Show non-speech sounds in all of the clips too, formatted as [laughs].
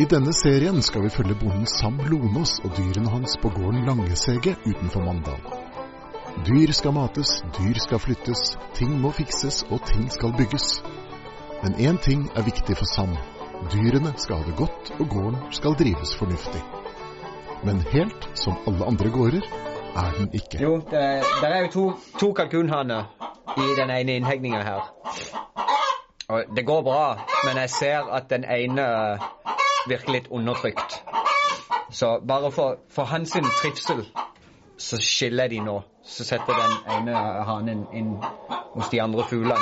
I denne serien skal vi følge bonden Sam Lonås og dyrene hans på gården Langesege utenfor Mandal. Dyr skal mates, dyr skal flyttes, ting må fikses og ting skal bygges. Men én ting er viktig for Sam. Dyrene skal ha det godt, og gården skal drives fornuftig. Men helt som alle andre gårder er den ikke. Jo, det, der er jo to, to kalkunhanner i den ene innhegninga her. Og det går bra, men jeg ser at den ene virker litt undertrykt. Så bare for, for hans trivsel så skiller de nå. Så setter den ene hanen inn hos de andre fuglene.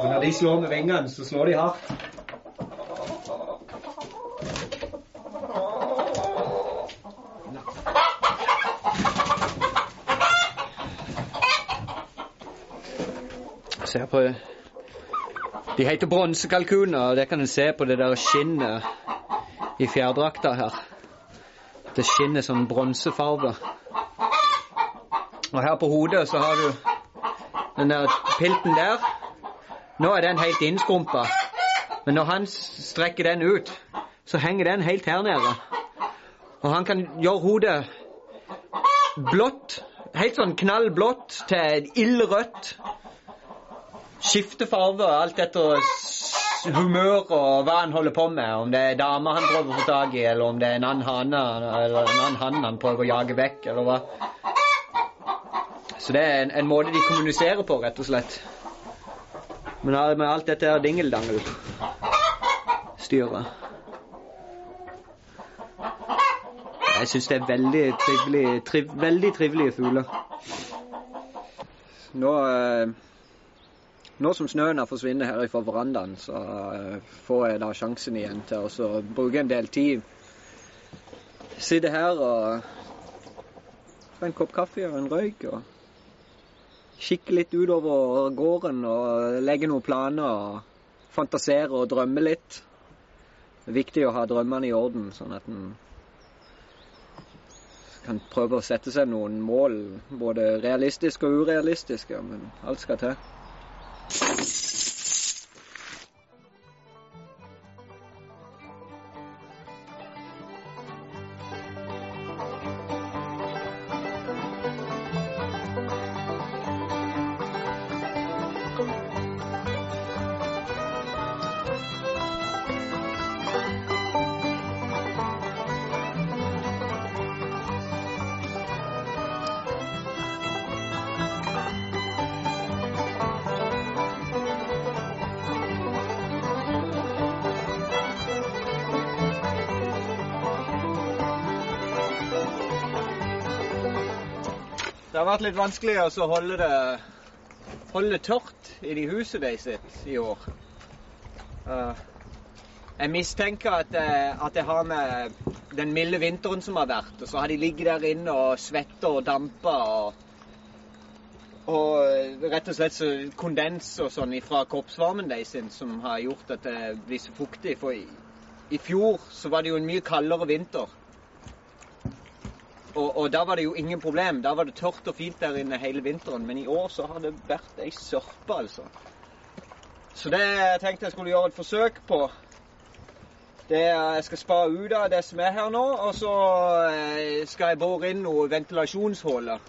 Og når de slår med vingene, så slår de hardt. Se på De heter bronsekalkuner, og det kan en se på det der skinnet i fjærdrakta her. Det skinner sånn bronsefarge. Og her på hodet så har du den der pilten der. Nå er den helt innskrumpa. Men når han strekker den ut, så henger den helt her nede. Og han kan gjøre hodet blått, helt sånn knallblått til ildrødt. Skifte farge alt etter humør og hva han holder på med. Om det er dame han prøver å få tak i, eller om det er en annen hane eller en annen hann han prøver å jage vekk, eller hva. Så det er en, en måte de kommuniserer på, rett og slett. Men med alt dette her dingeldangel-styret Jeg syns det er veldig trivelige, triv, veldig trivelige fugler. Nå eh, nå som snøen har forsvunnet her fra verandaen, så uh, får jeg da sjansen igjen til å bruke en del tid. Sitte her og få en kopp kaffe og en røyk. og Kikke litt utover gården og legge noen planer. og Fantasere og drømme litt. Det er viktig å ha drømmene i orden, sånn at en kan prøve å sette seg noen mål. Både realistiske og urealistiske, men alt skal til. you har vært litt vanskelig å holde det, holde det tørt inni huset de sitt i år. Uh, jeg mistenker at, uh, at det har med den milde vinteren som har vært. Og så har de ligget der inne og svetta og dampa. Og, og rett og slett så kondens og sånn fra kroppsvarmen deres som har gjort at det blir så fuktig. For i, i fjor så var det jo en mye kaldere vinter. Og, og, da var det jo ingen problem. Da var det tørt og fint der inne hele vinteren. Men i år så har det vært ei sørpe, altså. Så det jeg tenkte jeg skulle gjøre et forsøk på. Det Jeg skal spare ut av det som er her nå, og så eh, skal jeg bore inn noen ventilasjonshuller.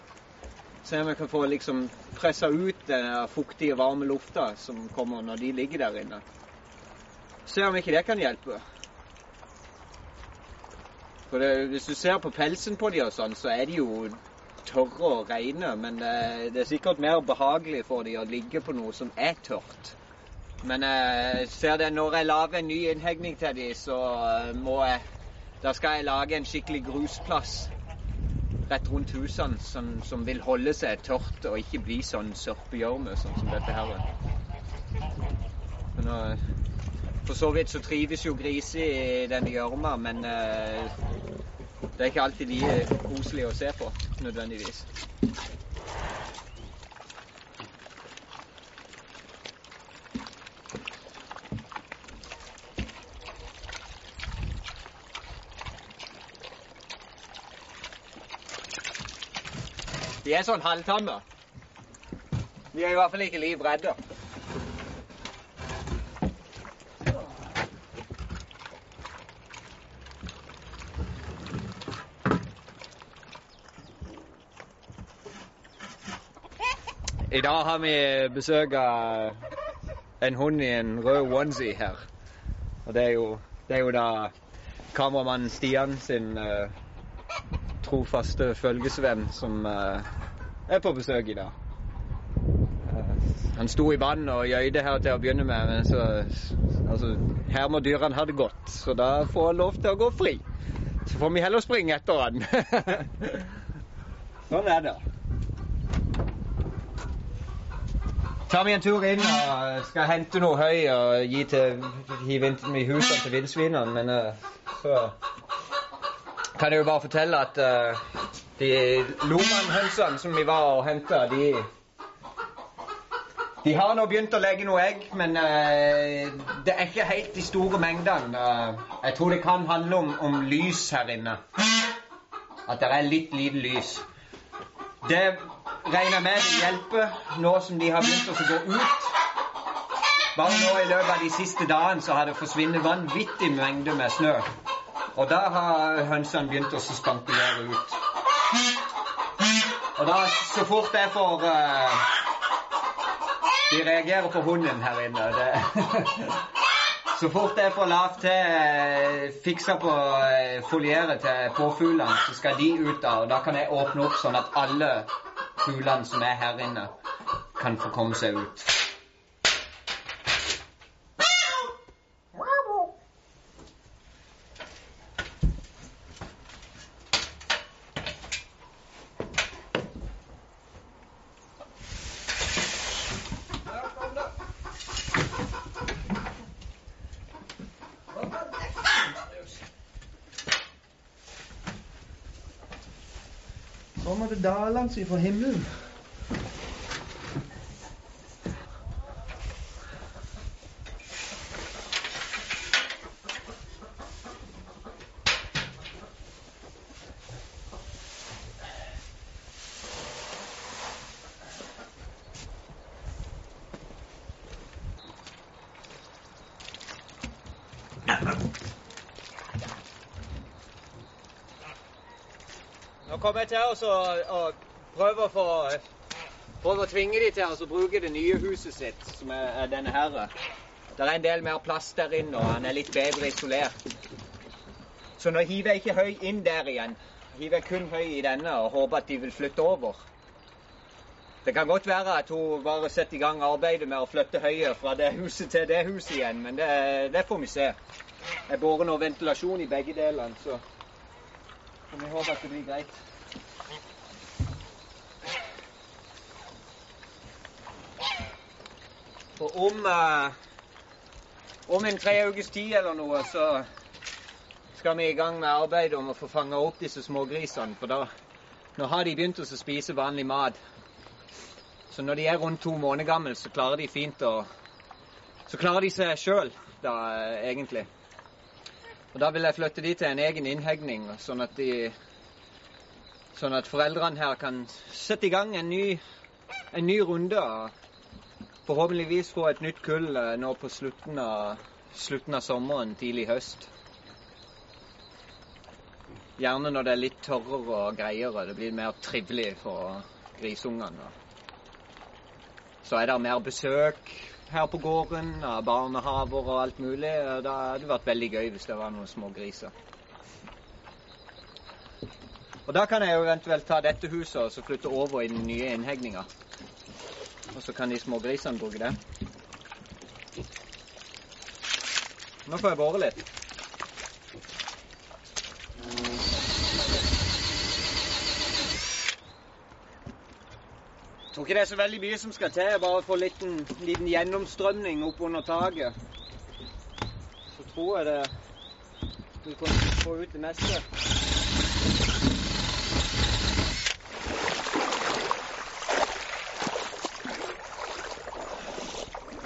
Se om jeg kan få liksom pressa ut den fuktige, varme lufta som kommer når de ligger der inne. Se om ikke det kan hjelpe. For det, Hvis du ser på pelsen på de og sånn, så er de jo tørre og reine. Men det, det, er sikkert mer behagelig for de å ligge på noe som er tørt. Men jeg ser det når jeg lager en ny innhegning til de, så må jeg Da skal jeg lage en skikkelig grusplass rett rundt husene som, som vil holde seg tørt og ikke bli sånn sørpegjørme sånn som dette her. Men, for så vidt så trives jo griser i denne gjørma, men det er ikke alltid like koselig å se på, nødvendigvis. De er sånn halvtamme. De er i hvert fall ikke livredde. I dag har vi besøk av en hund i en rød onesie her. Og det er jo, det er jo da kameramann Stian sin uh, trofaste følgesvenn som uh, er på besøk i dag. Uh, han sto i vann og gjøyde her til å begynne med, men så altså, Her må dyrene ha det godt, så da får han lov til å gå fri. Så får vi heller springe etter han. [laughs] sånn er det. Tar vi en tur inn og skal hente noe høy og gi til, hive inn i husene til villsvinene. Men uh, så kan jeg jo bare fortelle at uh, de Loman-hønsene som vi var og henta, de de har nå begynt å legge noe egg, men uh, det er ikke helt de store mengdene. Uh, jeg tror det kan handle om, om, lys her inne. At det er litt lite lys. Det regner med det hjelper nå som de har begynt å gå ut. Bare nå i løpet av de siste dagene så har det forsvunnet vanvittig mengde med snø. Og da har hønsene begynt å spankulere ut. Og da, så fort jeg får uh, De reagerer på hunden her inne. Det, [laughs] så fort jeg får lavt til uh, fiksa på foliere folieret til påfuglene, så skal de ut da. Og da kan jeg åpne opp sånn at alle fuglene som er her inne, kan få komme seg ut. Kommer det dalende fra himmelen. Nå kommer jeg til å, og prøve, å få, å tvinge de til å bruke det nye huset sitt, som er denne her. Det er en del mer plass der inne, og han er litt bedre isolert. Så nå hiver jeg ikke høy inn der igjen. Hiver jeg kun høy i denne og håper at de vil flytte over. Det kan godt være at hun bare setter i gang arbeidet med å flytte høyet fra det huset til det huset igjen, men det, det får vi se. Jeg borer nå ventilasjon i begge delene, så så vi håper at det blir greit. Og om, eh, om en tre ukes tid eller noe, så skal vi i gang med arbeidet om å få fanga opp disse smågrisene. For da nå har de begynt å spise vanlig mat. Så når de er rundt to måneder gamle, så klarer de fint å Så klarer de seg sjøl, da, egentlig. Og Da vil jeg flytte de til en egen innhegning, sånn at, de, sånn at foreldrene her kan sette i gang en ny, en ny runde. og Forhåpentligvis få et nytt kull eh, nå på slutten av, slutten av sommeren, tidlig høst. Gjerne når det er litt tørrere og greiere. Det blir mer trivelig for grisungene. Så er det mer besøk her på gården, av barnehaver og alt mulig. Da hadde det vært veldig gøy hvis det var noen små griser. Og da kan jeg jo eventuelt ta dette huset og så flytte over i den nye innhegninga. Og så kan de små grisene bruke det. Nå får jeg bore litt. Tror ikke det er så veldig mye som skal til. Bare få litt en liten, gjennomstrømning opp under taket. Så tror jeg det vil kunne få ut det meste.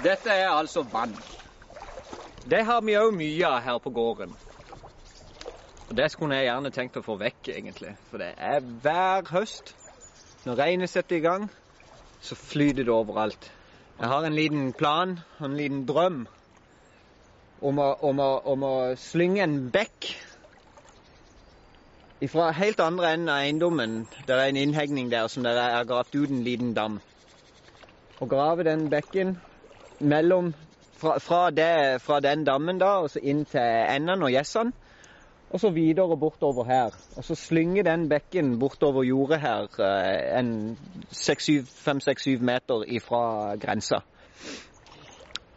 Dette er altså vann. Det har vi òg mye av her på gården. Og Det skulle jeg gjerne tenkt å få vekk, egentlig. For det er hver høst, når regnet setter i gang, så flyter det overalt. Jeg har en liten plan, en liten drøm, om å, om å, om å slynge en bekk fra helt andre enden av eiendommen. Det er en innhegning der som der er gravd ut en liten dam. Å grave den bekken mellom fra, fra, det, fra den dammen da, og så inn til endene og gjessene. Og så videre bortover her. Og så slynge den bekken bortover jordet her eh, en fem-seks-syv meter ifra grensa.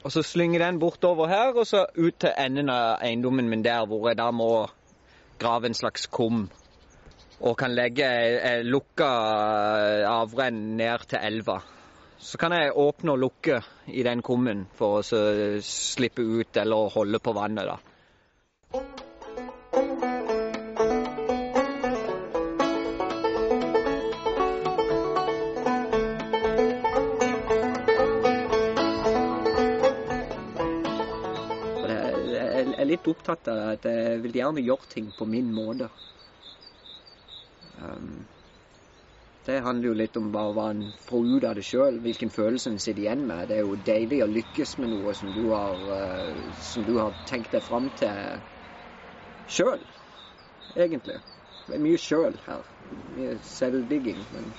Og så slynge den bortover her, og så ut til enden av eiendommen min der, hvor jeg da må grave en slags kum. Og kan legge eh, lukka avrenn ned til elva. Så kan jeg åpne og lukke i den kummen for å slippe ut eller holde på vannet, da. Litt opptatt av at jeg vil gjerne gjøre ting på min måte. Um, det handler jo litt om bare hva en får ut av det sjøl, hvilken følelse en sitter igjen med. Det er jo deilig å lykkes med noe som du har, uh, som du har tenkt deg fram til sjøl, egentlig. Det er mye sjøl her. Mye selvdigging. Men